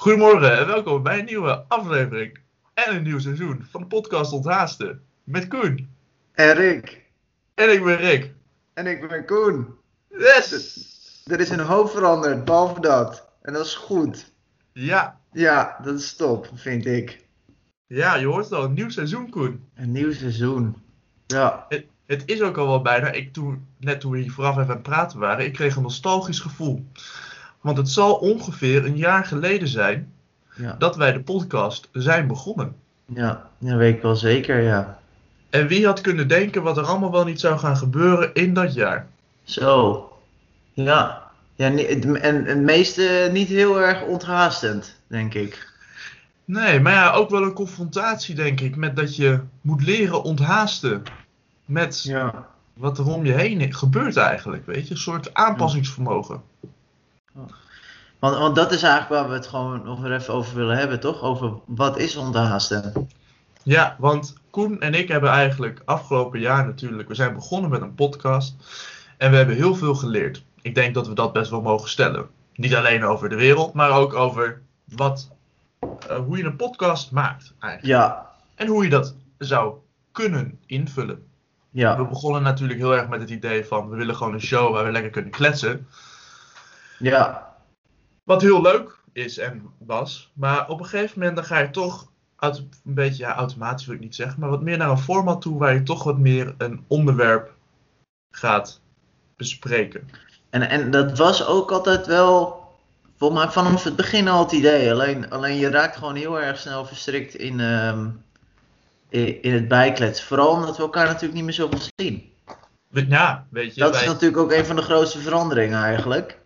Goedemorgen en welkom bij een nieuwe aflevering en een nieuw seizoen van de podcast Onthaasten. Met Koen. En Rick. En ik ben Rick. En ik ben Koen. Yes! Er is een hoop veranderd, behalve dat. En dat is goed. Ja, Ja, dat is top, vind ik. ja, je hoort het al, een nieuw seizoen Koen. Een nieuw seizoen. Ja, Het, het is ook al wel bijna, ik, toen, net toen we hier vooraf even aan het praten waren, ik kreeg een nostalgisch gevoel. Want het zal ongeveer een jaar geleden zijn ja, dat wij de podcast zijn begonnen. ja, dat weet ik wel zeker, ja. En wie had kunnen denken wat er allemaal wel niet zou gaan gebeuren in dat jaar? Zo. Ja. ja en het meeste niet heel erg onthaastend, denk ik. Nee, maar ja, ook wel een confrontatie, denk ik, met dat je moet leren onthaasten. Met Ja. wat er om je heen gebeurt eigenlijk, weet je? Een soort aanpassingsvermogen. Want, want dat is eigenlijk waar we het gewoon nog even over willen hebben, toch? Over wat is onthaasten? Ja, want Koen en ik hebben eigenlijk afgelopen jaar natuurlijk, we zijn begonnen met een podcast en we hebben heel veel geleerd. Ik denk dat we dat best wel mogen stellen. Niet alleen over de wereld, maar ook over wat, eh, hoe je een podcast maakt eigenlijk. Ja. En hoe je dat zou kunnen invullen. We Ja. begonnen natuurlijk heel erg met het idee van we willen gewoon een show waar we lekker kunnen kletsen. Ja. Wat heel leuk is en was. Maar op een gegeven moment dan ga je toch een beetje, ja, automatisch wil ik niet zeggen, maar wat meer naar een format toe waar je toch wat meer een onderwerp gaat bespreken. En, en dat was ook altijd wel, volgens mij vanaf het begin al het idee. Alleen, alleen je raakt gewoon heel erg snel verstrikt in, ehm, in, in het bijkletsen. Vooral omdat we elkaar natuurlijk niet meer zoveel zien. Ja, weet je, Dat is natuurlijk ook een van de grootste veranderingen eigenlijk.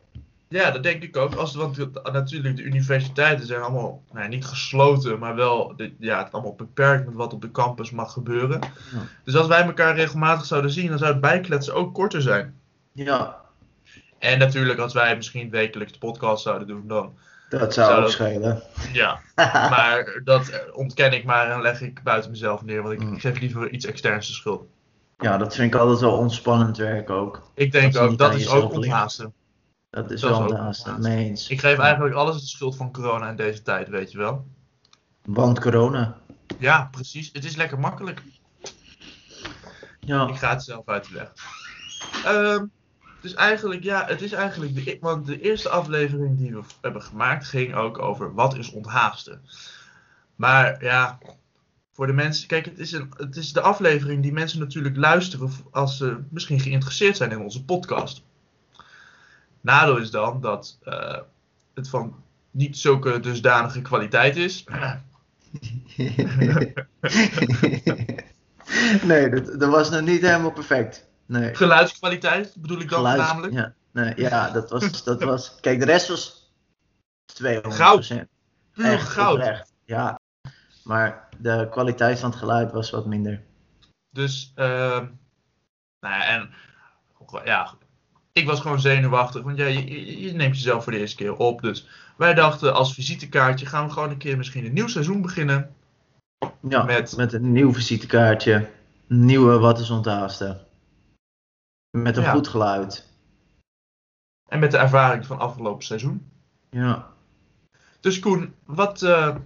Ja, dat denk ik ook. Als, want natuurlijk, de universiteiten zijn allemaal nou, ja, niet gesloten, maar wel de, ja, het allemaal beperkt met wat op de campus mag gebeuren. Ja. Dus als wij elkaar regelmatig zouden zien, dan zou het bijkletsen ook korter zijn. Ja, En natuurlijk, als wij misschien wekelijks de podcast zouden doen, dan dat zou Zou ook dat- schelen. ja. Maar dat ontken ik maar en leg ik buiten mezelf neer, want ik, Mm. ik geef liever iets externs de schuld. ja, dat vind ik altijd wel ontspannend werk ook. Ik denk Dat ook, dat is ook onthaasten. Dat is Dat wel is ook onthaasten, onthaasten. mee eens. Ik geef eigenlijk alles de schuld van corona in deze tijd, weet je wel. Want corona. Ja, precies. Het is lekker makkelijk. Ik Ja, ga het zelf uitleggen. Ehm dus eigenlijk, ja, het is eigenlijk, de, want de eerste aflevering die we hebben gemaakt ging ook over wat is onthaasten. Maar ja, voor de mensen, kijk, het is, een, het is de aflevering die mensen natuurlijk luisteren als ze misschien geïnteresseerd zijn in onze podcast. Nadeel is dan dat eh, het van niet zulke dusdanige kwaliteit is. nee, dat, dat was nog niet helemaal perfect. Nee. Geluidskwaliteit bedoel ik dan Geluid- namelijk. Ja, nee, ja dat, was, dat was. Kijk, de rest was 200 Goud. Puur Echt goud. oprecht, Ja. Maar de kwaliteit van het geluid was wat minder. Dus, ehm nou ja, en ja, ik was gewoon zenuwachtig, want ja, je, neemt jezelf voor de eerste keer op. Dus wij dachten, als visitekaartje gaan we gewoon een keer misschien een nieuw seizoen beginnen. Ja, Met- met, een nieuw visitekaartje. Nieuwe Wat is onthaasten. Met een Ja. goed geluid. En met de ervaring van afgelopen seizoen. Ja. Dus Koen, wat, eh,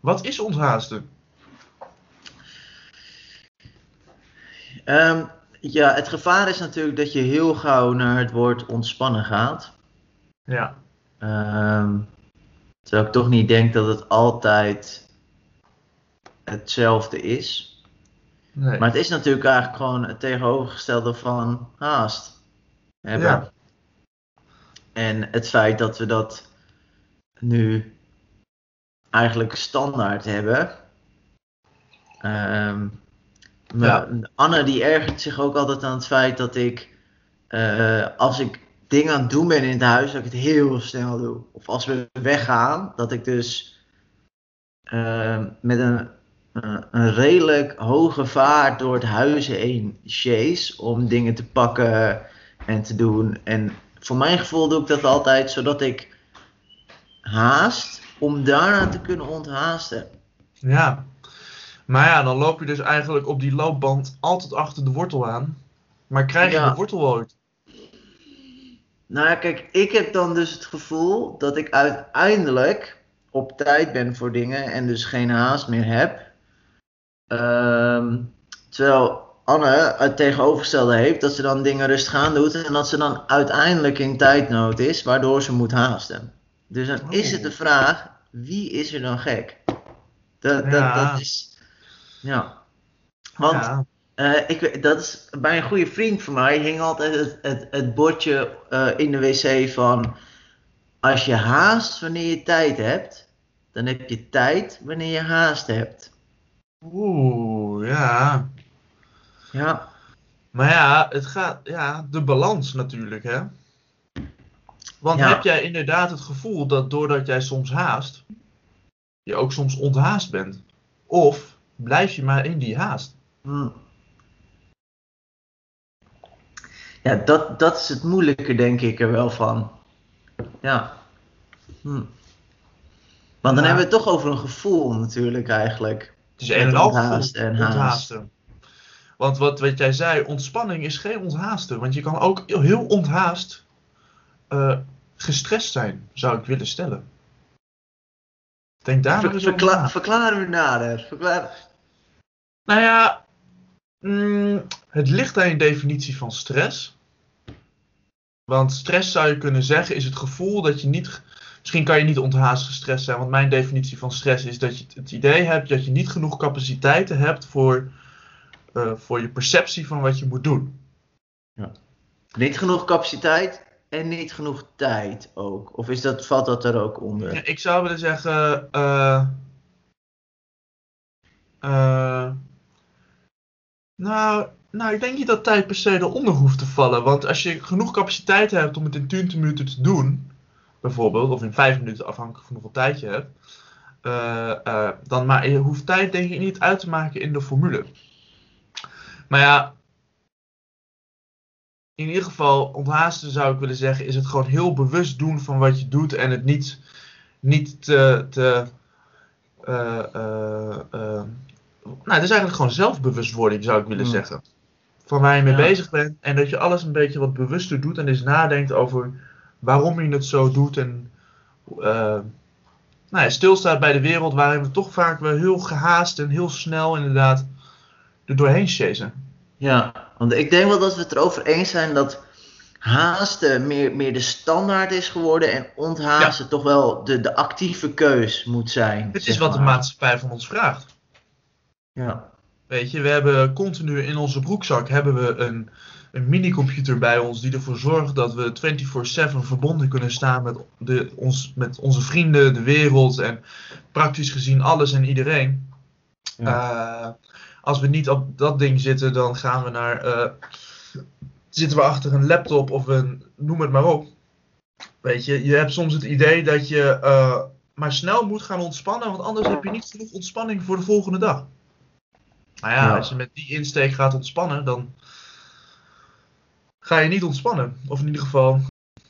wat is onthaasten? Ehm, ja, het gevaar is natuurlijk dat je heel gauw naar het woord ontspannen gaat. Ja, Ehm, terwijl ik toch niet denk dat het altijd hetzelfde is. nee. Maar het is natuurlijk eigenlijk gewoon het tegenovergestelde van haast hebben. Ja. En het feit dat we dat nu eigenlijk standaard hebben. Ehm, Ja. Anne die ergert zich ook altijd aan het feit dat ik, eh, als ik dingen aan het doen ben in het huis, dat ik het heel snel doe. Of als we weggaan, dat ik dus ehm, met een, een- een redelijk hoge vaart door het huis heen chase om dingen te pakken en te doen. En voor mijn gevoel doe ik dat altijd zodat ik haast om daarna te kunnen onthaasten. ja. Maar ja, dan loop je dus eigenlijk op die loopband altijd achter de wortel aan. Maar krijg je Ja. de wortel ooit? Nou ja, kijk, ik heb dan dus het gevoel dat ik uiteindelijk op tijd ben voor dingen en dus geen haast meer heb. Ehm, terwijl Anne het tegenovergestelde heeft, dat ze dan dingen rustig aan doet en dat ze dan uiteindelijk in tijdnood is, waardoor ze moet haasten. Dus dan is het de vraag, wie is er dan gek? Dat, dat, Ja. dat is. Ja. Want Ja. eh, ik, dat is, bij een goede vriend van mij hing altijd het, het, het bordje eh, in de wc van. Als je haast wanneer je tijd hebt, dan heb je tijd wanneer je haast hebt. Oeh, ja. Ja, Maar ja, het gaat, ja, de balans natuurlijk, hè. Want Ja. heb jij inderdaad het gevoel dat doordat jij soms haast, je ook soms onthaast bent? Of blijf je maar in die haast? Hm. Ja, dat, dat is het moeilijke, denk ik, er wel van. Ja. Hm. Want dan Ja. hebben we het toch over een gevoel, natuurlijk, eigenlijk. Het is een en onthaasten en haast. onthaasten. Want wat, wat jij zei, ontspanning is geen onthaasten. Want je kan ook heel onthaast eh, gestrest zijn, zou ik willen stellen. Denk daar Ver- eens over verkla- na. verklaren we nader. Verklaar... Nou ja, mm, het ligt aan je definitie van stress. Want stress zou je kunnen zeggen is het gevoel dat je niet. Misschien kan je niet onthaast gestrest zijn, want mijn definitie van stress is dat je het- idee hebt dat je niet genoeg capaciteiten hebt voor, eh, voor je perceptie van wat je moet doen. Niet genoeg capaciteit en niet genoeg tijd ook. Of is dat, valt dat er ook onder? Ja, ik zou willen zeggen. eh, nou, nou, ik denk niet dat tijd per se eronder hoeft te vallen. Want als je genoeg capaciteit hebt om het in 20 minuten te doen, bijvoorbeeld, of in 5 minuten, afhankelijk van hoeveel tijd je hebt, eh, eh, dan maar je hoeft tijd denk ik niet uit te maken in de formule. Maar ja, in ieder geval, onthaasten zou ik willen zeggen, is het gewoon heel bewust doen van wat je doet en het niet, niet te. te eh, nou, het is eigenlijk gewoon zelfbewustwording, zou ik willen Hmm. zeggen. Van waar je mee Ja. bezig bent en dat je alles een beetje wat bewuster doet en eens nadenkt over waarom je het zo doet en eh, nou ja, stilstaat bij de wereld waarin we toch vaak wel heel gehaast en heel snel inderdaad er doorheen chasen. Ja, want ik denk wel dat we het erover eens zijn dat haasten meer, meer de standaard is geworden en onthaasten toch wel de, de actieve keus moet zijn. Dit is wat de maatschappij van ons vraagt. Ja. Weet je, we hebben continu in onze broekzak hebben we een, een minicomputer bij ons die ervoor zorgt dat we 24/7 verbonden kunnen staan met, de, ons, met onze vrienden, de wereld en praktisch gezien alles en iedereen. Eh, als we niet op dat ding zitten, dan gaan we naar. eh, zitten we achter een laptop of een. noem het maar op. Weet je, je hebt soms het idee dat je eh, maar snel moet gaan ontspannen, want anders heb je niet genoeg ontspanning voor de volgende dag. Nou ja, Ja. als je met die insteek gaat ontspannen, dan ga je niet ontspannen. Of in ieder geval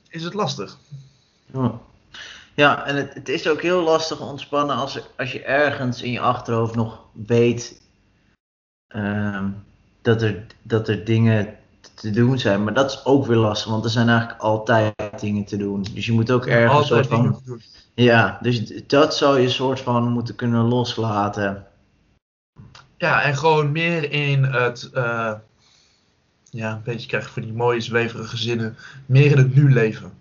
is het lastig. Ja. Ja, en het, het is ook heel lastig ontspannen als, als je ergens in je achterhoofd nog weet ehm, dat, er, dat er dingen te doen zijn. Maar dat is ook weer lastig, want er zijn eigenlijk altijd dingen te doen. Dus je moet ook ergens een soort van... Ja, dus dat zou je soort van moeten kunnen loslaten. Ja, en gewoon meer in het. eh, ja, een beetje krijg je van die mooie zweverige zinnen. Meer in het nu leven.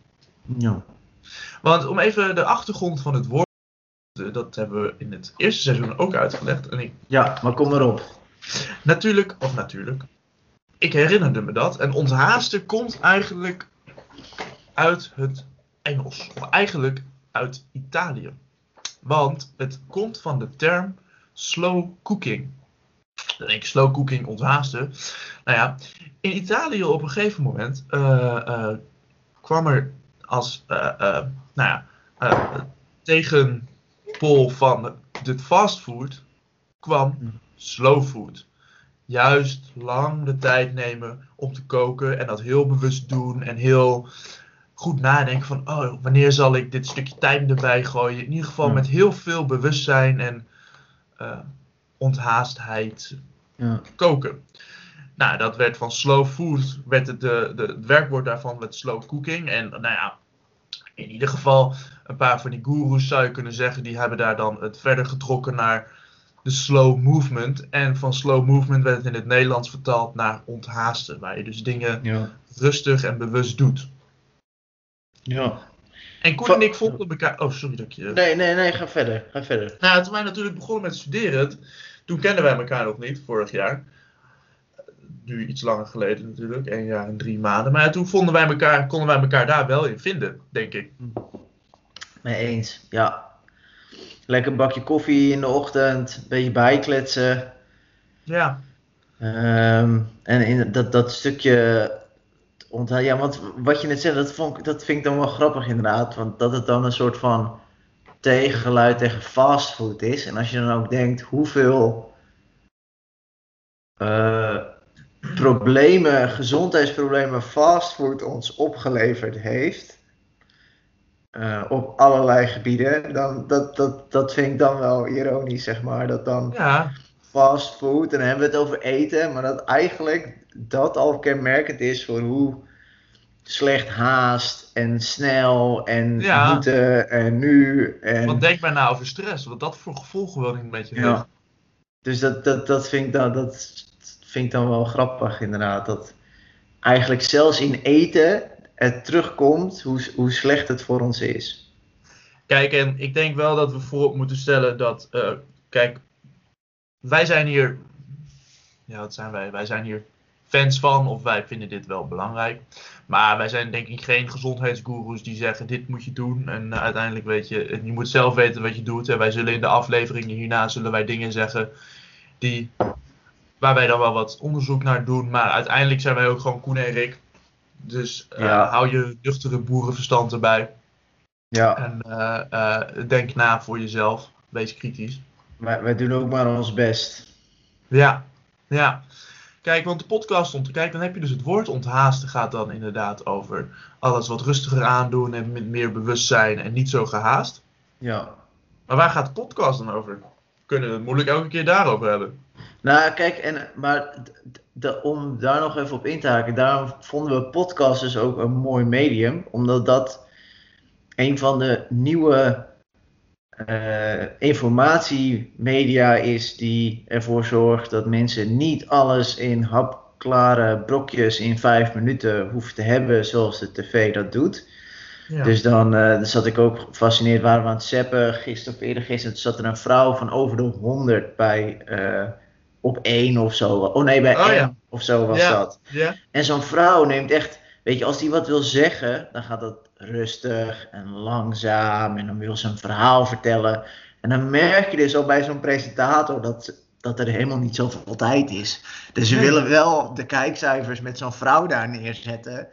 Ja. Want om even de achtergrond van het woord. eh, Dat hebben we in het eerste seizoen ook uitgelegd. En ik, ja, maar kom maar op. natuurlijk, of natuurlijk. Ik herinnerde me dat. En onthaasten komt eigenlijk uit het Engels. Of eigenlijk uit Italië. Want het komt van de term slow cooking. Dan denk ik, slow cooking, onthaasten. Nou ja, in Italië op een gegeven moment eh, eh, kwam er als eh, nou ja, tegenpol van de fastfood kwam slow food. Juist lang de tijd nemen om te koken en dat heel bewust doen en heel goed nadenken van oh, wanneer zal ik dit stukje tijd erbij gooien. In ieder geval Ja. met heel veel bewustzijn en eh, onthaastheid Ja. koken. Nou, dat werd van slow food, werd het, de, de, het werkwoord daarvan werd slow cooking. En nou ja, in ieder geval een paar van die gurus zou je kunnen zeggen, die hebben daar dan het verder getrokken naar de slow movement. En van slow movement werd het in het Nederlands vertaald naar onthaasten, waar je dus dingen Ja. rustig en bewust doet. ja. En Koen en ik vonden elkaar... Oh, sorry dat ik je... Nee, nee, nee, ga verder. Ga verder. Nou, toen wij natuurlijk begonnen met studeren, toen kenden wij elkaar nog niet, vorig jaar. Nu iets langer geleden natuurlijk, één jaar en drie maanden. Maar toen vonden wij elkaar, konden wij elkaar daar wel in vinden, denk ik. Mee eens, ja. Lekker een bakje koffie in de ochtend, een beetje bijkletsen. Ja, Ehm, en in dat, dat stukje onthoud, ja, want wat je net zei, dat, vond, dat vind ik dan wel grappig inderdaad. Want dat het dan een soort van tegengeluid tegen fastfood is. En als je dan ook denkt hoeveel eh, problemen, gezondheidsproblemen fastfood ons opgeleverd heeft. eh, op allerlei gebieden. Dan, dat, dat, dat vind ik dan wel ironisch, zeg maar. Dat dan ja, fast food en dan hebben we het over eten, maar dat eigenlijk dat al kenmerkend is voor hoe slecht haast en snel en Ja. moeten en nu en want denk maar na over stress, wat dat voor gevolgen wel niet met je Ja. dus dat, dat, dat, vind ik dan, dat vind ik dan wel grappig inderdaad dat eigenlijk zelfs in eten het terugkomt hoe, hoe slecht het voor ons is. Kijk, en ik denk wel dat we voorop moeten stellen dat, eh, kijk, wij zijn hier, ja, wat zijn wij? Wij zijn hier fans van of wij vinden dit wel belangrijk. Maar wij zijn denk ik geen gezondheidsgoeroes die zeggen dit moet je doen. En eh, uiteindelijk weet je, je moet zelf weten wat je doet. En wij zullen in de afleveringen hierna zullen wij dingen zeggen die, waar wij dan wel wat onderzoek naar doen. Maar uiteindelijk zijn wij ook gewoon Koen en Rick. Dus eh, Ja. hou je nuchtere boerenverstand erbij. Ja, En eh, denk na voor jezelf. Wees kritisch. wij, wij doen ook maar ons best. Ja, ja. Kijk, want de podcast ont Kijk, dan heb je dus het woord onthaasten gaat dan inderdaad over alles wat rustiger aandoen en met meer bewustzijn en niet zo gehaast. Ja. Maar waar gaat de podcast dan over? We kunnen het moeilijk elke keer daarover hebben. Nou, kijk, en, maar om daar nog even op in te haken, daarom vonden we podcast dus ook een mooi medium, omdat dat een van de nieuwe informatiemedia is die ervoor zorgt dat mensen niet alles in hapklare brokjes in vijf minuten hoeven te hebben zoals de tv dat doet. Ja. Dus dan, eh, dan zat ik ook gefascineerd, waren we aan het zappen, gisteren of eerder gisteren, zat er een vrouw van over de 100 bij, eh, op één of zo. Oh nee, bij Oh, ja. of zo was Ja. dat. ja? En zo'n vrouw neemt echt, weet je, als die wat wil zeggen, dan gaat dat rustig en langzaam en dan wil ze een verhaal vertellen. En dan merk je dus al bij zo'n presentator dat, dat er helemaal niet zoveel tijd is. Dus ze Nee. willen wel de kijkcijfers met zo'n vrouw daar neerzetten.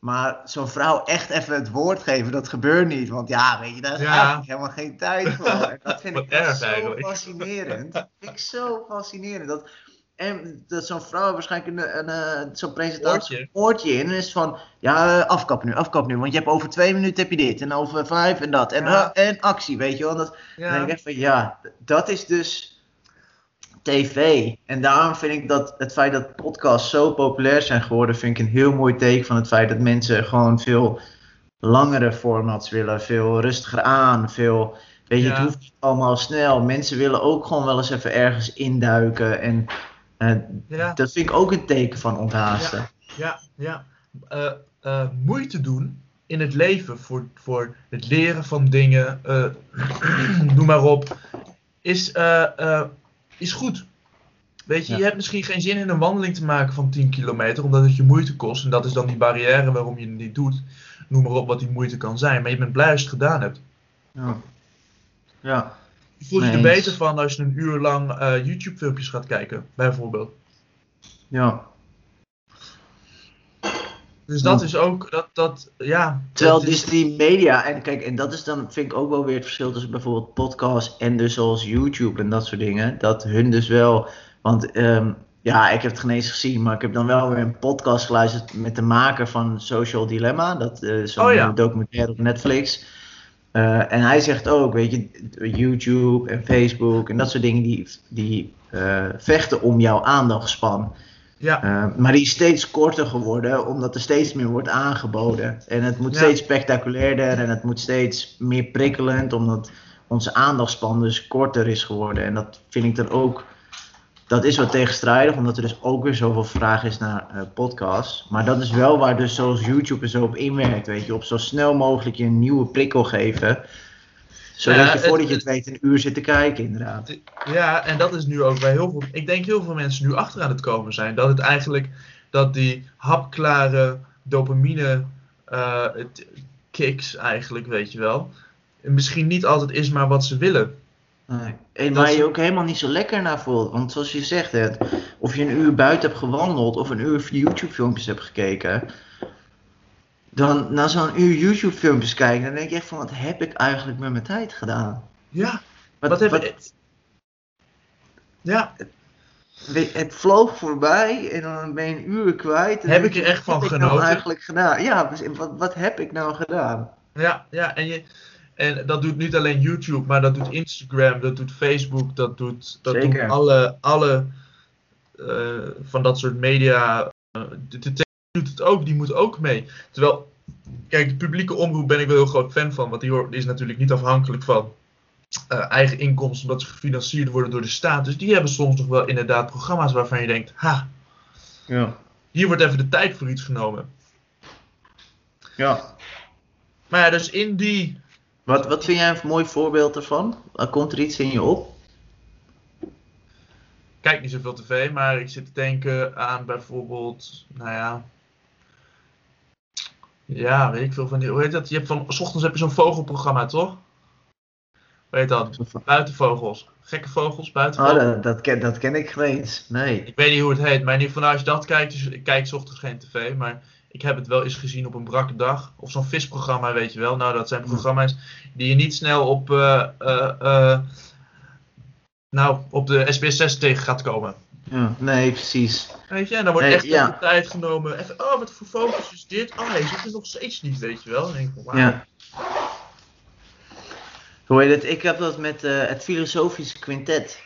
Maar zo'n vrouw echt even het woord geven, dat gebeurt niet. Want ja, weet je, daar is Ja. eigenlijk helemaal geen tijd voor. En Dat vind Wat ik erg zo eigenlijk. fascinerend. Dat vind ik zo fascinerend. Dat, en dat zo'n vrouw waarschijnlijk een, een, zo'n presentatie Oortje. een oortje in. En is van, ja, eh, afkap nu, afkap nu. Want je hebt over twee minuten heb je dit. En over vijf en dat. En, Ja. eh, en actie, weet je wel. Dat, dan denk Ja. ik echt van, ja, dat is dus tv. En daarom vind ik dat het feit dat podcasts zo populair zijn geworden, vind ik een heel mooi teken van het feit dat mensen gewoon veel langere formats willen, veel rustiger aan, veel, weet je, Ja. het hoeft niet allemaal snel. Mensen willen ook gewoon wel eens even ergens induiken en Ja. dat vind ik ook een teken van onthaasten. Ja, ja. Eh, eh, moeite doen in het leven voor, voor het leren van dingen, eh, noem maar op, is, is goed. Weet je, Ja. je hebt misschien geen zin in een wandeling te maken van 10 kilometer, omdat het je moeite kost. En dat is dan die barrière waarom je het niet doet. Noem maar op wat die moeite kan zijn. Maar je bent blij als je het gedaan hebt. Ja. ja. Je voelt je er beter van als je een uur lang eh, YouTube-filmpjes gaat kijken, bijvoorbeeld. ja. Dus dat Ja. is ook, dat, dat ja. Terwijl is- dus die media, en kijk, en dat is dan, vind ik ook wel weer het verschil tussen bijvoorbeeld podcasts en dus zoals YouTube en dat soort dingen. Dat hun dus wel, want ehm, ja, ik heb het geen eens gezien, maar ik heb dan wel weer een podcast geluisterd met de maker van Social Dilemma. Dat eh, is zo'n Oh ja. eh, documentaire op Netflix. Eh, en hij zegt ook, weet je, YouTube en Facebook en dat soort dingen die, die eh, vechten om jouw aandachtspan. Ja, Eh, maar die is steeds korter geworden, omdat er steeds meer wordt aangeboden. En het moet Ja. steeds spectaculairder en het moet steeds meer prikkelend, omdat onze aandachtspan dus korter is geworden. En dat vind ik dan ook, dat is wat tegenstrijdig, omdat er dus ook weer zoveel vraag is naar eh, podcasts. Maar dat is wel waar dus zoals YouTube er zo op inwerkt, weet je, op zo snel mogelijk je een nieuwe prikkel geven. Zodat Ja, je het- voordat je het- weet een uur zit te kijken, inderdaad. Ja, en dat is nu ook bij heel veel. Ik denk heel veel mensen nu achter aan het komen zijn. Dat het eigenlijk. Dat die hapklare dopamine. het- kicks eigenlijk, weet je wel. Misschien niet altijd is maar wat ze willen. Nee. En waar is- je ook helemaal niet zo lekker naar voelt. Want zoals je zegt, hè, of je een uur buiten hebt gewandeld of een uur YouTube-filmpjes hebt gekeken. Dan na zo'n uur YouTube-filmpjes kijken, dan denk je echt van wat heb ik eigenlijk met mijn tijd gedaan? Ja, wat, heb ik. Ja, we- het vloog voorbij en dan ben je een uur kwijt. en Heb ik er echt van wat heb ik genoten? Nou eigenlijk gedaan? Ja, wat, wat heb ik nou gedaan? ja, ja. En, je, en dat doet niet alleen YouTube, maar dat doet Instagram, dat doet Facebook, dat doet, dat Zeker. doen alle, alle eh, van dat soort media. de, de tv doet het ook, die moet ook mee. Terwijl, kijk, de publieke omroep ben ik wel heel groot fan van, want die is natuurlijk niet afhankelijk van eh, eigen inkomsten, omdat ze gefinancierd worden door de staat. Dus die hebben soms nog wel inderdaad programma's waarvan je denkt, ha, Ja. hier wordt even de tijd voor iets genomen. ja. Maar ja, dus in die Wat, wat vind jij een mooi voorbeeld ervan? Komt er iets in je op? kijk niet zoveel tv, maar ik zit te denken aan bijvoorbeeld, nou ja. Ja, weet ik veel van die. Hoe heet dat? Je hebt van. S ochtends heb je zo'n vogelprogramma, toch? Hoe heet dat? Buitenvogels. Gekke vogels, Oh, buitenvogels. dat, dat, ken, dat ken ik geen eens. Nee. Ik weet niet hoe het heet, maar in ieder geval als je dat kijkt, dus ik kijk 's ochtends geen tv, maar ik heb het wel eens gezien op een brakke dag. Of zo'n visprogramma, weet je wel. Nou, dat zijn programma's die je niet snel op, eh, eh, eh, nou, op de SBS6 tegen gaat komen. Ja, nee, precies. Weet je, en dan wordt Nee, echt ja. de tijd genomen. Even, oh, wat voor focus is dit? Oh, hij zit er nog steeds niet, weet je wel. Denk ik. Ja. Hoe heet het? Ik heb dat met het filosofische quintet.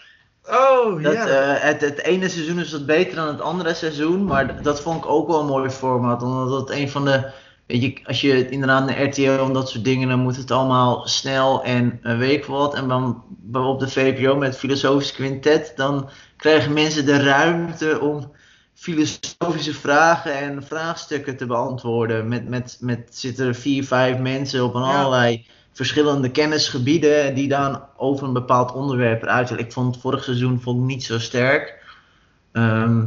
Oh, Dat, ja. eh, het, het ene seizoen is wat beter dan het andere seizoen, maar dat vond ik ook wel een mooi format. Omdat het een van de, weet je, als je inderdaad naar RTL en dat soort dingen, dan moet het allemaal snel en uh, weet ik wat. En dan op de VPRO met filosofisch quintet, dan krijgen mensen de ruimte om filosofische vragen en vraagstukken te beantwoorden. Met, met, met zitten er vier, vijf mensen op een Ja. allerlei verschillende kennisgebieden die dan over een bepaald onderwerp eruit willen. Ik vond het vorig seizoen vond ik niet zo sterk. Ehm,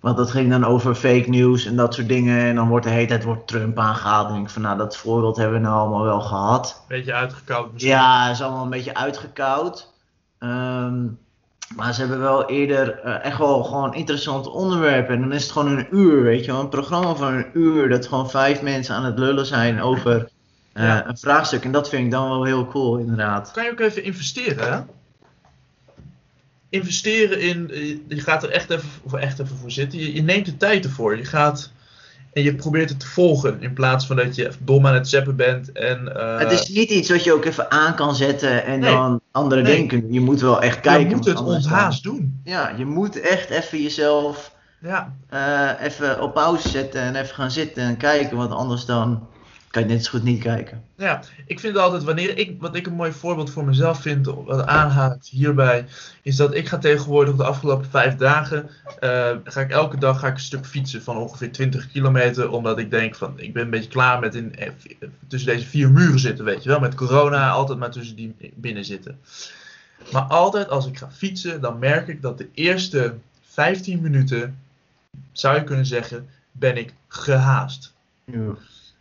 want dat ging dan over fake news en dat soort dingen. En dan wordt de hele tijd wordt Trump aangehaald. En ik denk van nou, dat voorbeeld hebben we nou allemaal wel gehad. Beetje uitgekoud misschien. Ja, is allemaal een beetje uitgekoud. Ehm, maar ze hebben wel eerder eh, echt wel gewoon interessante onderwerpen. En dan is het gewoon een uur, weet je wel. Een programma van een uur dat gewoon vijf mensen aan het lullen zijn over Ja. een vraagstuk. En dat vind ik dan wel heel cool, inderdaad. Kan je ook even investeren, hè? Investeren in, eh, je gaat er echt even, of echt even voor zitten. Je, je neemt de tijd ervoor. Je gaat en je probeert het te volgen. In plaats van dat je dom aan het zappen bent. En, eh, het is niet iets wat je ook even aan kan zetten en Nee. dan andere Nee. dingen. Je moet wel echt kijken. je moet het dan- onthaast doen. Ja, je moet echt even jezelf Ja, eh, even op pauze zetten en even gaan zitten en kijken. Want anders dan kan je net zo goed niet kijken. Ja, ik vind altijd wanneer ik, wat ik een mooi voorbeeld voor mezelf vind, wat aanhaakt hierbij, is dat ik ga tegenwoordig de afgelopen vijf dagen, eh, ga ik elke dag ga ik een stuk fietsen van ongeveer 20 kilometer, omdat ik denk van, ik ben een beetje klaar met in, eh, v- tussen deze vier muren zitten, weet je wel, met corona, altijd maar tussen die binnen zitten. Maar altijd als ik ga fietsen, dan merk ik dat de eerste 15 minuten, zou je kunnen zeggen, ben ik gehaast. Ja.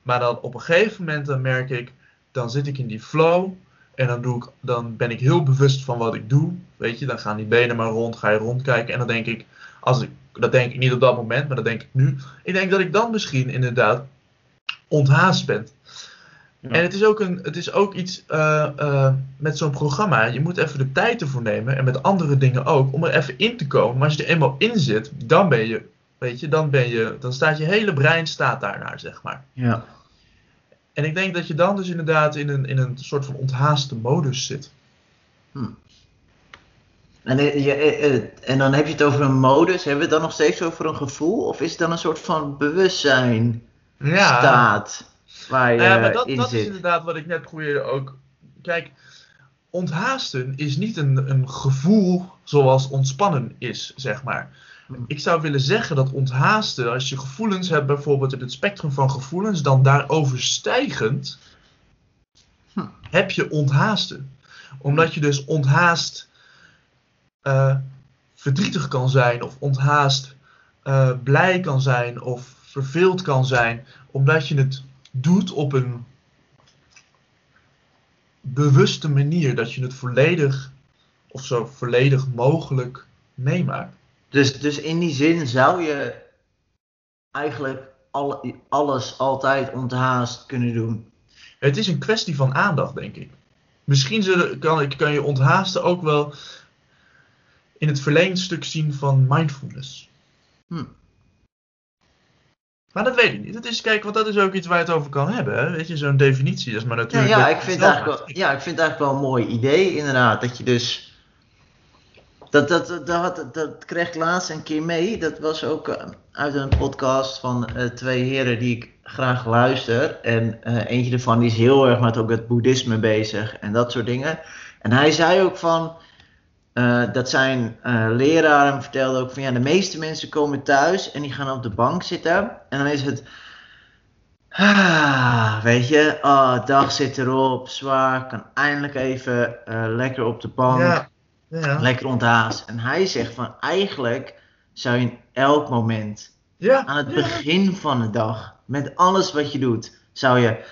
Maar dan op een gegeven moment dan merk ik, dan zit ik in die flow. En dan, doe ik, dan ben ik heel bewust van wat ik doe. Weet je, dan gaan die benen maar rond, ga je rondkijken. En dan denk ik, als ik, dat denk ik niet op dat moment, maar dat denk ik nu. Ik denk dat ik dan misschien inderdaad onthaast ben. Ja. En het is ook, een, het is ook iets eh, eh, met zo'n programma. Je moet even de tijd ervoor nemen. En met andere dingen ook. Om er even in te komen. Maar als je er eenmaal in zit, dan ben je. Weet je, dan ben je. Dan staat je hele brein staat daarnaar, zeg maar. Ja. En ik denk dat je dan dus inderdaad in een, in een soort van onthaaste modus zit. En, eh, je, eh, eh, en dan heb je het over een modus. Hebben we het dan nog steeds over een gevoel? Of is het dan een soort van bewustzijn Ja, staat waar je Nou ja, maar dat, in dat is inderdaad wat ik net probeerde ook. Kijk, onthaasten is niet een, een gevoel zoals ontspannen is, zeg maar. Ik zou willen zeggen dat onthaasten, als je gevoelens hebt, bijvoorbeeld in het spectrum van gevoelens, dan daaroverstijgend Hm. heb je onthaasten. Omdat je dus onthaast eh, verdrietig kan zijn, of onthaast eh, blij kan zijn, of verveeld kan zijn, omdat je het doet op een bewuste manier, dat je het volledig of zo volledig mogelijk meemaakt. Dus, dus in die zin zou je eigenlijk alle, alles altijd onthaast kunnen doen. Het is een kwestie van aandacht, denk ik. Misschien zullen, kan, kan je onthaasten ook wel in het verleenstuk zien van mindfulness. Hm. Maar dat weet ik niet. Dat is, kijk, want dat is ook iets waar je het over kan hebben. Hè? Weet je, zo'n definitie dat is maar natuurlijk. ja, ik vind eigenlijk wel, ja, ik vind het eigenlijk wel een mooi idee, inderdaad. Dat je dus. Dat, dat, dat, dat, kreeg ik laatst een keer mee. Dat was ook eh, uit een podcast van eh, twee heren die ik graag luister. En eh, eentje ervan is heel erg met ook het boeddhisme bezig en dat soort dingen. En hij zei ook van. dat zijn leraar hem vertelde ook van ja, de meeste mensen komen thuis en die gaan op de bank zitten. En dan is het. Ah, weet je, oh, dag zit erop, zwaar, kan eindelijk even lekker op de bank, Ja, ja. lekker onthaast. En hij zegt van eigenlijk zou je in elk moment, Ja, aan het begin van de dag, met alles wat je doet, zou je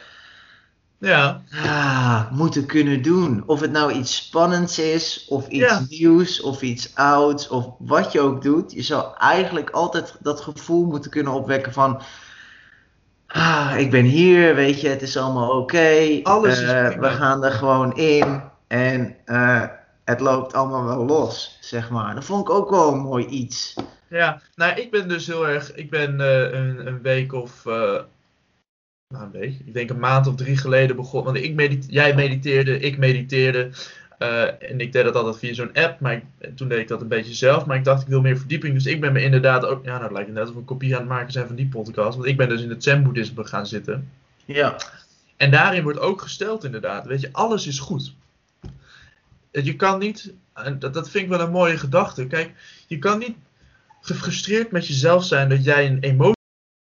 Ja, ah, moeten kunnen doen. Of het nou iets spannends is, of iets Ja. nieuws, of iets ouds, of wat je ook doet. Je zou eigenlijk altijd dat gevoel moeten kunnen opwekken van... Ah, ik ben hier, weet je, het is allemaal oké. Alles is prima. we gaan er gewoon in en eh, het loopt allemaal wel los, zeg maar. Dat vond ik ook wel een mooi iets. Ja, nou, ik ben dus heel erg. Ik ben eh, een, een week of. eh, nou, een week. Ik denk een maand of drie geleden begonnen. Want ik medite jij mediteerde, ik mediteerde. eh, en ik deed dat altijd via zo'n app. Maar ik- toen deed ik dat een beetje zelf. Maar ik dacht, ik wil meer verdieping. Dus ik ben me inderdaad ook. Ja, nou, het lijkt net alsof we een kopie aan het maken zijn van die podcast. Want ik ben dus in het Zen-boeddhisme gaan zitten. Ja, En daarin wordt ook gesteld, inderdaad. Weet je, alles is goed. Je kan niet. En dat, dat vind ik wel een mooie gedachte. Kijk, je kan niet gefrustreerd met jezelf zijn dat jij een emotie.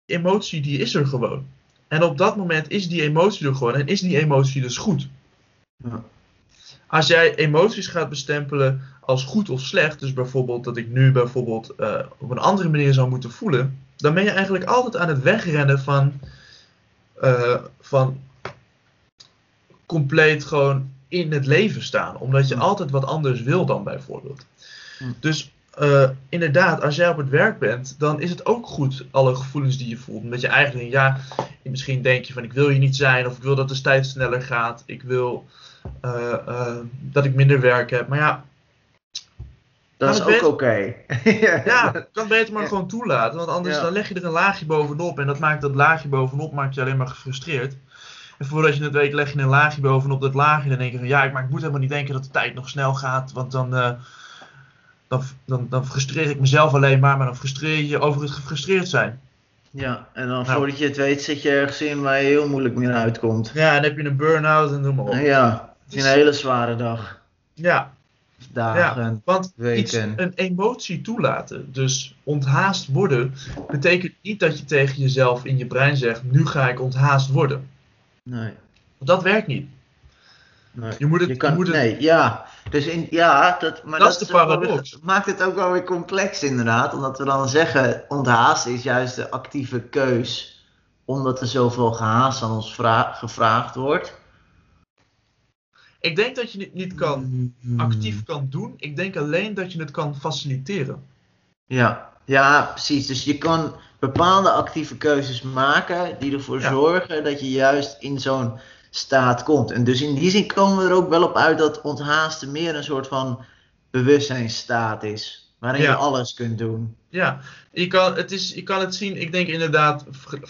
Emotie die is er gewoon. En op dat moment is die emotie er gewoon. En is die emotie dus goed. Ja. Als jij emoties gaat bestempelen als goed of slecht. Dus bijvoorbeeld dat ik nu bijvoorbeeld eh, op een andere manier zou moeten voelen. Dan ben je eigenlijk altijd aan het wegrennen van. eh, van compleet gewoon in het leven staan. Omdat je Hmm. altijd wat anders wil dan bijvoorbeeld. Hmm. Dus eh, inderdaad, als jij op het werk bent, dan is het ook goed, alle gevoelens die je voelt. Omdat je eigenlijk, ja, misschien denk je van ik wil hier niet zijn, of ik wil dat de tijd sneller gaat, ik wil eh, eh, dat ik minder werk heb. Maar ja, dat is ook oké. ja, kan beter maar Ja. gewoon toelaten. Want anders Ja. dan leg je er een laagje bovenop. En dat maakt dat laagje bovenop maakt je alleen maar gefrustreerd. En voordat je het weet leg je een laagje bovenop dat laagje. Dan denk je van ja, ik- maar ik moet helemaal niet denken dat de tijd nog snel gaat. Want dan, eh, dan, dan, dan frustreer ik mezelf alleen maar. Maar dan frustreer je je over het gefrustreerd zijn. Ja, en dan Nou. voordat je het weet zit je ergens in waar je heel moeilijk meer uitkomt. Ja, en dan heb je een burn-out en noem maar op. Ja, het is een hele zware dag. Ja, Dagen. want iets, Weken. een emotie toelaten, dus onthaast worden, betekent niet dat je tegen jezelf in je brein zegt: nu ga ik onthaast worden. Nee. Dat werkt niet. nee. Je moet het, Je je kan, moet het nee, ja. Dus in, ja, dat, maar Dat is de paradox. weer- maakt het ook wel weer complex inderdaad. Omdat we dan zeggen, onthaast is juist de actieve keus. Omdat er zoveel gehaast aan ons vra- gevraagd wordt. Ik denk dat je het niet kan Mm. actief kan doen. Ik denk alleen dat je het kan faciliteren. Ja, ja, precies. Dus je kan bepaalde actieve keuzes maken die ervoor Ja. zorgen dat je juist in zo'n staat komt. En dus in die zin komen we er ook wel op uit dat onthaasten meer een soort van bewustzijnstaat is. Waarin Ja. je alles kunt doen. Ja, je kan het, is, je kan het zien. Ik denk inderdaad,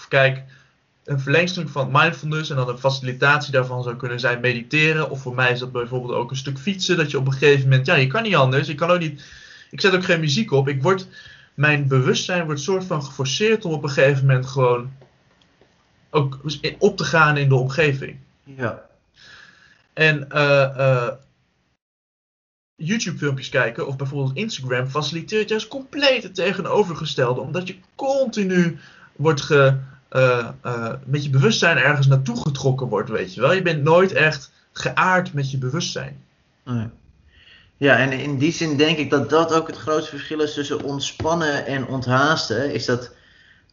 kijk, een verlengstuk van mindfulness en dan een facilitatie daarvan zou kunnen zijn mediteren. Of voor mij is dat bijvoorbeeld ook een stuk fietsen. Dat je op een gegeven moment, ja, je kan niet anders. Ik kan ook niet, ik zet ook geen muziek op. Ik word, mijn bewustzijn wordt soort van geforceerd om op een gegeven moment gewoon ook op te gaan in de omgeving. Ja. En eh, eh, YouTube-filmpjes kijken of bijvoorbeeld Instagram faciliteert juist compleet het tegenovergestelde. Omdat je continu wordt ge, eh, met je bewustzijn ergens naartoe getrokken wordt, weet je wel. Je bent nooit echt geaard met je bewustzijn. Nee. Ja, en in die zin denk ik dat dat ook het grootste verschil is tussen ontspannen en onthaasten. Is dat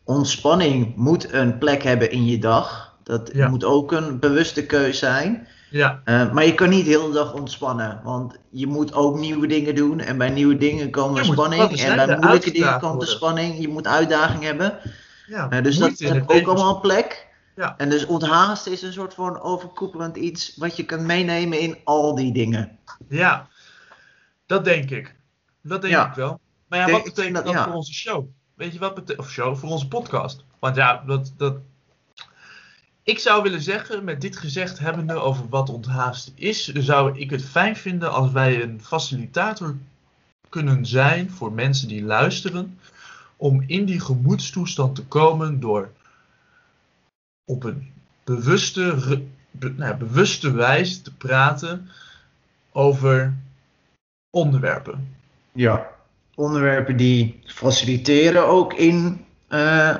ontspanning moet een plek hebben in je dag. Dat Ja. moet ook een bewuste keuze zijn. Ja, Eh, maar je kan niet de hele dag ontspannen, want je moet ook nieuwe dingen doen. En bij nieuwe dingen komen spanning. En bij moeilijke dingen komt de spanning. Je moet uitdaging hebben. ja. Eh, dus dat heeft ook allemaal een plek. Ja. En dus onthaasten is een soort van overkoepelend iets wat je kan meenemen in al die dingen. Ja, dat denk ik. Dat denk Ja. ik wel. Maar ja, wat betekent dat dat- ja. voor onze show? Weet je wat betekent, of show, voor onze podcast? Want ja, dat, dat... Ik zou willen zeggen, met dit gezegd hebbende over wat onthaasten is, zou ik het fijn vinden als wij een facilitator kunnen zijn voor mensen die luisteren, om in die gemoedstoestand te komen door op een bewuste, be- nou, bewuste wijze te praten over onderwerpen. Ja. Onderwerpen die faciliteren ook in eh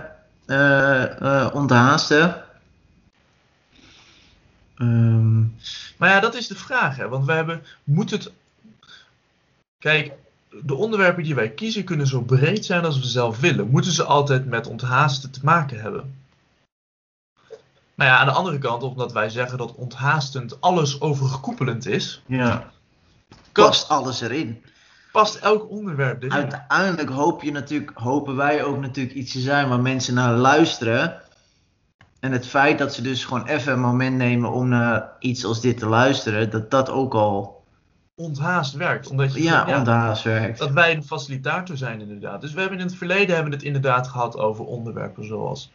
eh, eh, onthaasten. Ehm, Maar ja, dat is de vraag, hè? Want we hebben, moet het. Kijk, de onderwerpen die wij kiezen kunnen zo breed zijn als we zelf willen. Moeten ze altijd met onthaasten te maken hebben? Maar ja, aan de andere kant, omdat wij zeggen dat onthaastend alles overkoepelend is, ja. Past alles erin. past elk onderwerp erin. Uiteindelijk hoop je natuurlijk, hopen wij ook natuurlijk iets te zijn waar mensen naar luisteren. En het feit dat ze dus gewoon even een moment nemen om naar iets als dit te luisteren, dat dat ook al Onthaast werkt. Omdat je, ja, onthaast werkt. dat wij een facilitator zijn inderdaad. Dus we hebben in het verleden hebben we het inderdaad gehad over onderwerpen zoals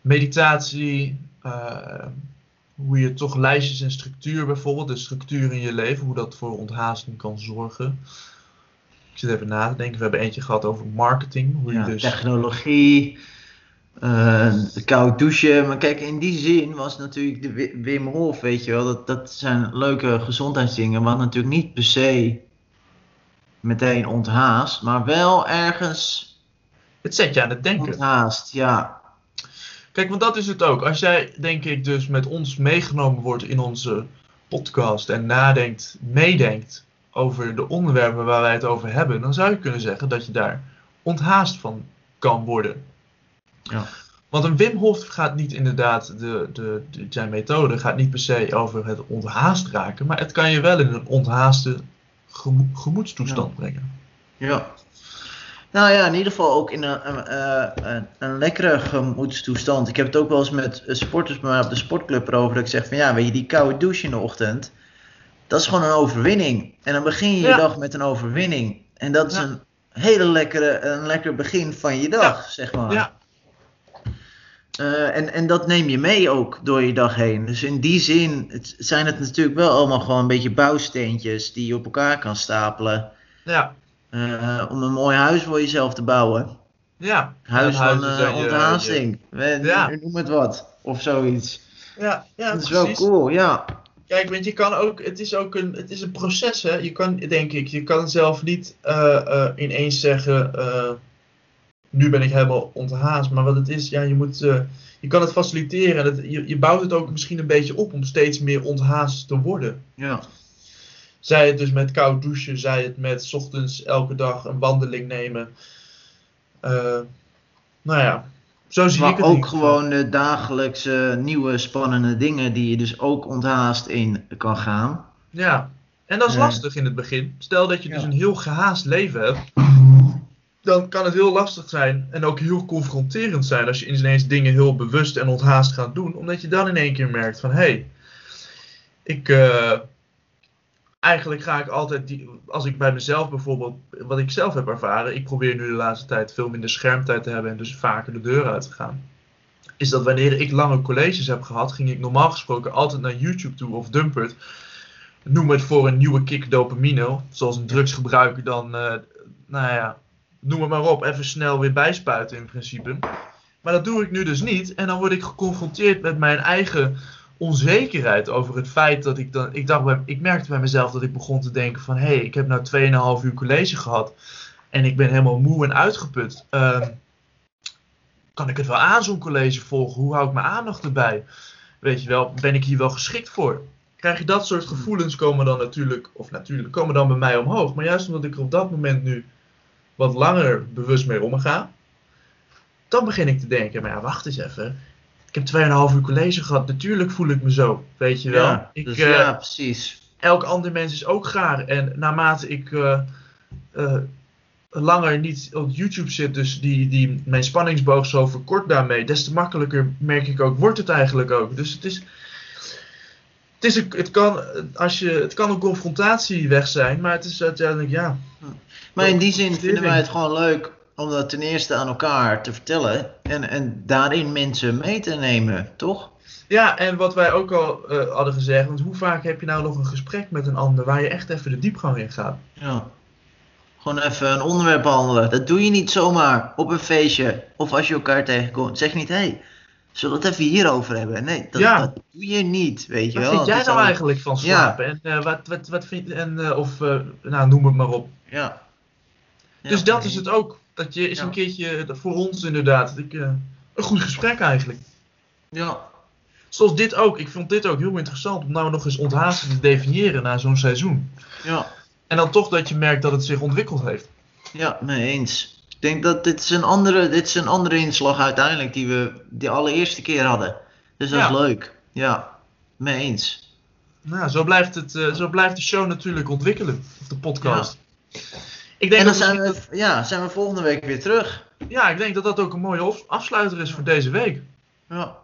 meditatie, eh, hoe je toch lijstjes en structuur bijvoorbeeld, de structuur in je leven, hoe dat voor onthaasting kan zorgen. Ik zit even na te denken, we hebben eentje gehad over marketing, hoe je Ja, dus... Technologie, eh, koud douchen. Maar kijk, in die zin was natuurlijk de Wi- Wim Hof, weet je wel, dat, dat zijn leuke gezondheidsdingen, wat natuurlijk niet per se meteen onthaast, maar wel ergens Het zet je aan het denken. onthaast, ja. Kijk, want dat is het ook. Als jij, denk ik, dus met ons meegenomen wordt in onze podcast en nadenkt, meedenkt over de onderwerpen waar wij het over hebben, dan zou je kunnen zeggen dat je daar onthaast van kan worden. Ja. Want een Wim Hof gaat niet inderdaad, de, de, de, zijn methode gaat niet per se over het onthaast raken, maar het kan je wel in een onthaaste gemo- gemoedstoestand brengen. Ja. Nou ja, in ieder geval ook in een, een, eh, een, een lekkere gemoedstoestand. Ik heb het ook wel eens met eh, sporters bij mij op de sportclub erover. Dat ik zeg van ja, weet je, die koude douche in de ochtend. Dat is gewoon een overwinning. En dan begin je je dag met een overwinning. En dat is Ja. een hele lekkere, een lekker begin van je dag, zeg maar. Ja, Eh, en, en dat neem je mee ook door je dag heen. Dus in die zin het, zijn het natuurlijk wel allemaal gewoon een beetje bouwsteentjes die je op elkaar kan stapelen. ja, eh, om een mooi huis voor jezelf te bouwen. ja. Huis van eh, je- onthaasting. We- Ja. Noem het wat. Of zoiets. Ja, ja, dat is wel cool, ja. Kijk, want je kan ook, het is ook een, het is een proces, hè. Je kan, denk ik, je kan zelf niet eh, eh, ineens zeggen, eh, nu ben ik helemaal onthaast. Maar wat het is, ja, je moet, eh, je kan het faciliteren. Je, je bouwt het ook misschien een beetje op om steeds meer onthaast te worden. ja. Zij het dus met koud douchen, zij het met 's ochtends elke dag een wandeling nemen. Eh, nou ja, zo zie ik het. ook gewoon de dagelijkse nieuwe spannende dingen die je dus ook onthaast in kan gaan. Ja, en dat is lastig in het begin. Stel dat je dus een heel gehaast leven hebt, dan kan het heel lastig zijn en ook heel confronterend zijn als je ineens dingen heel bewust en onthaast gaat doen, omdat je dan in één keer merkt van hé, hey, ik. eh, eigenlijk ga ik altijd, die, als ik bij mezelf bijvoorbeeld, wat ik zelf heb ervaren, ik probeer nu de laatste tijd veel minder schermtijd te hebben en dus vaker de deur uit te gaan. is dat wanneer ik lange colleges heb gehad, ging ik normaal gesproken altijd naar YouTube toe of Dumpert. Noem het voor een nieuwe kick dopamine, zoals een drugsgebruiker dan, eh, nou ja, noem het maar op, even snel weer bijspuiten in principe. Maar dat doe ik nu dus niet en dan word ik geconfronteerd met mijn eigen onzekerheid over het feit dat ik dan, ik dacht, bij, ik merkte bij mezelf dat ik begon te denken van, hé, hey, ik heb nou 2,5 uur college gehad en ik ben helemaal moe en uitgeput. Ehm, kan ik het wel aan zo'n college volgen? Hoe hou ik mijn aandacht erbij? Weet je wel, ben ik hier wel geschikt voor? Krijg je dat soort gevoelens komen dan natuurlijk, of natuurlijk, komen dan bij mij omhoog. Maar juist omdat ik er op dat moment nu wat langer bewust mee omga, dan begin ik te denken, maar ja, wacht eens even. Ik heb 2,5 uur college gehad, natuurlijk voel ik me zo, weet je wel. Ja, ik, dus eh, ja, precies. elk ander mens is ook gaar. En naarmate ik eh, eh, langer niet op YouTube zit, dus die, die, mijn spanningsboog zo verkort daarmee, des te makkelijker merk ik ook, wordt het eigenlijk ook. Dus het is. Het, is een, het, kan, als je, het kan een confrontatie weg zijn, maar het is uiteindelijk ja. Maar in die zin vinden wij het gewoon leuk om dat ten eerste aan elkaar te vertellen en, en daarin mensen mee te nemen, toch? Ja, en wat wij ook al eh, hadden gezegd, want hoe vaak heb je nou nog een gesprek met een ander waar je echt even de diepgang in gaat? Ja. Gewoon even een onderwerp behandelen. Dat doe je niet zomaar op een feestje of als je elkaar tegenkomt. Zeg niet, hé, hey, zullen we het even hierover hebben? Nee, dat, Ja. dat doe je niet, weet je Wat wel. vind Het jij nou al- eigenlijk van slapen? En eh, wat, wat, wat vind je, en, eh, of nou, noem het maar op. Ja. Dus dat nee. is het ook. Dat je eens Ja. een keertje, voor ons inderdaad, dat ik, eh, een goed gesprek eigenlijk. Ja. Zoals dit ook. Ik vond dit ook heel interessant om nou nog eens onthaasten te definiëren na zo'n seizoen. Ja. En dan toch dat je merkt dat het zich ontwikkeld heeft. Ja, mee eens. Ik denk dat dit is een andere, dit is een andere inslag uiteindelijk die we de allereerste keer hadden. Dus dat Ja. is leuk. Ja, mee eens. Nou, zo blijft, het, eh, zo blijft de show natuurlijk ontwikkelen. Of de podcast. Ik denk En dan zijn we, ja, zijn we volgende week weer terug. ja, ik denk dat dat ook een mooie af- afsluiter is voor deze week. Ja.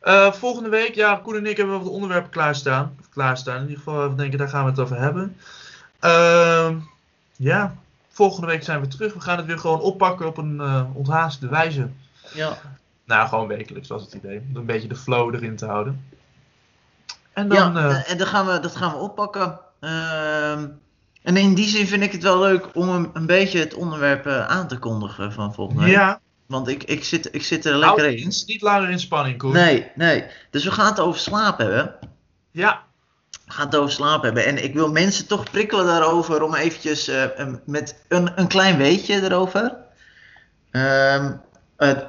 Eh, volgende week, ja, Koen en ik hebben wel wat onderwerpen klaarstaan. Of klaarstaan, in ieder geval, we denken, daar gaan we het over hebben. Ehm, ja, volgende week zijn we terug. We gaan het weer gewoon oppakken op een eh onthaaste wijze. Ja. Nou, gewoon wekelijks was het idee. Om een beetje de flow erin te houden. En dan, ja, eh, en dan gaan we, dat gaan we oppakken. Ehm, en in die zin vind ik het wel leuk om een, een beetje het onderwerp eh, aan te kondigen van volgende week. ja, Want ik, ik, zit, ik zit er nou, lekker het in. is niet langer in spanning, Koen. Nee, nee. Dus we gaan het over slaap hebben. Ja, We gaan het over slaap hebben. En ik wil mensen toch prikkelen daarover om eventjes eh, met een, een klein weetje erover. Ehm,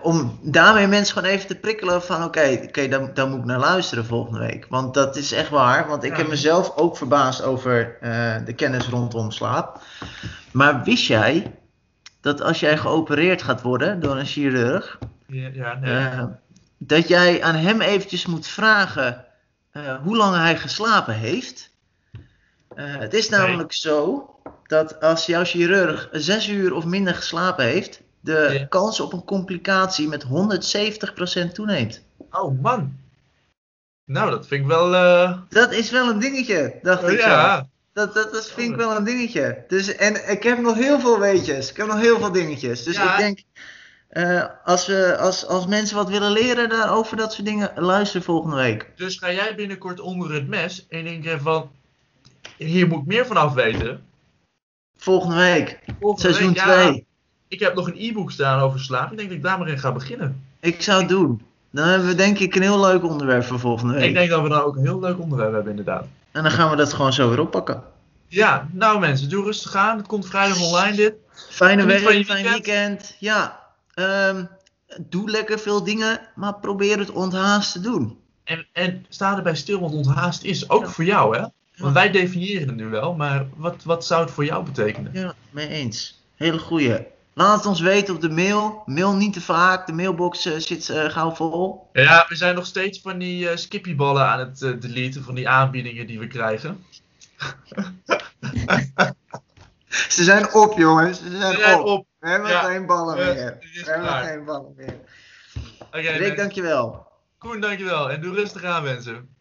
om daarmee mensen gewoon even te prikkelen van oké, oké, dan, dan moet ik naar luisteren volgende week. Want dat is echt waar. Want ik Ja. heb mezelf ook verbaasd over eh, de kennis rondom slaap. Maar wist jij dat als jij geopereerd gaat worden door een chirurg, ja, ja nee. eh, dat jij aan hem eventjes moet vragen eh, hoe lang hij geslapen heeft. Het is namelijk zo dat als jouw chirurg zes uur of minder geslapen heeft, de Ja. kans op een complicatie met 170% toeneemt. Oh man. Nou, dat vind ik wel. eh, Dat is wel een dingetje, dacht ik zo. ja. Dat, dat, dat vind ik wel een dingetje. Dus, en ik heb nog heel veel weetjes. Ik heb nog heel veel dingetjes. Dus Ja. ik denk, eh, als, we, als, als mensen wat willen leren daarover dat soort dingen, luister volgende week. Dus ga jij binnenkort onder het mes en denk je van. Hier moet ik meer van af weten. Volgende week, Volgende seizoen week, ja, 2. Ik heb nog een e-book staan over slaap. Ik denk dat ik daar maar in ga beginnen. Ik zou het doen. Dan hebben we denk ik een heel leuk onderwerp voor volgende week. Ik denk dat we dan ook een heel leuk onderwerp hebben, inderdaad. En dan gaan we dat gewoon zo weer oppakken. Ja, nou mensen, doe rustig aan. Het komt vrijdag online dit. Fijne week, fijn weekend. weekend. Ja, ehm, doe lekker veel dingen, maar probeer het onthaast te doen. En, en sta erbij stil, want onthaast is ook Ja. voor jou, hè? Want wij definiëren het nu wel, maar wat, wat zou het voor jou betekenen? Ja, mee eens. Hele goeie. Laat het ons weten op de mail. Mail niet te vaak. De mailbox eh, zit eh, gauw vol. Ja, we zijn nog steeds van die eh skippyballen aan het deleten, van die aanbiedingen die we krijgen. Ze zijn op, jongens. Ze zijn, op. op. We hebben Ja. geen ballen meer. We hebben klaar. geen ballen meer. Oké, Rick, mensen. dankjewel. Koen, dankjewel. En doe rustig aan, mensen.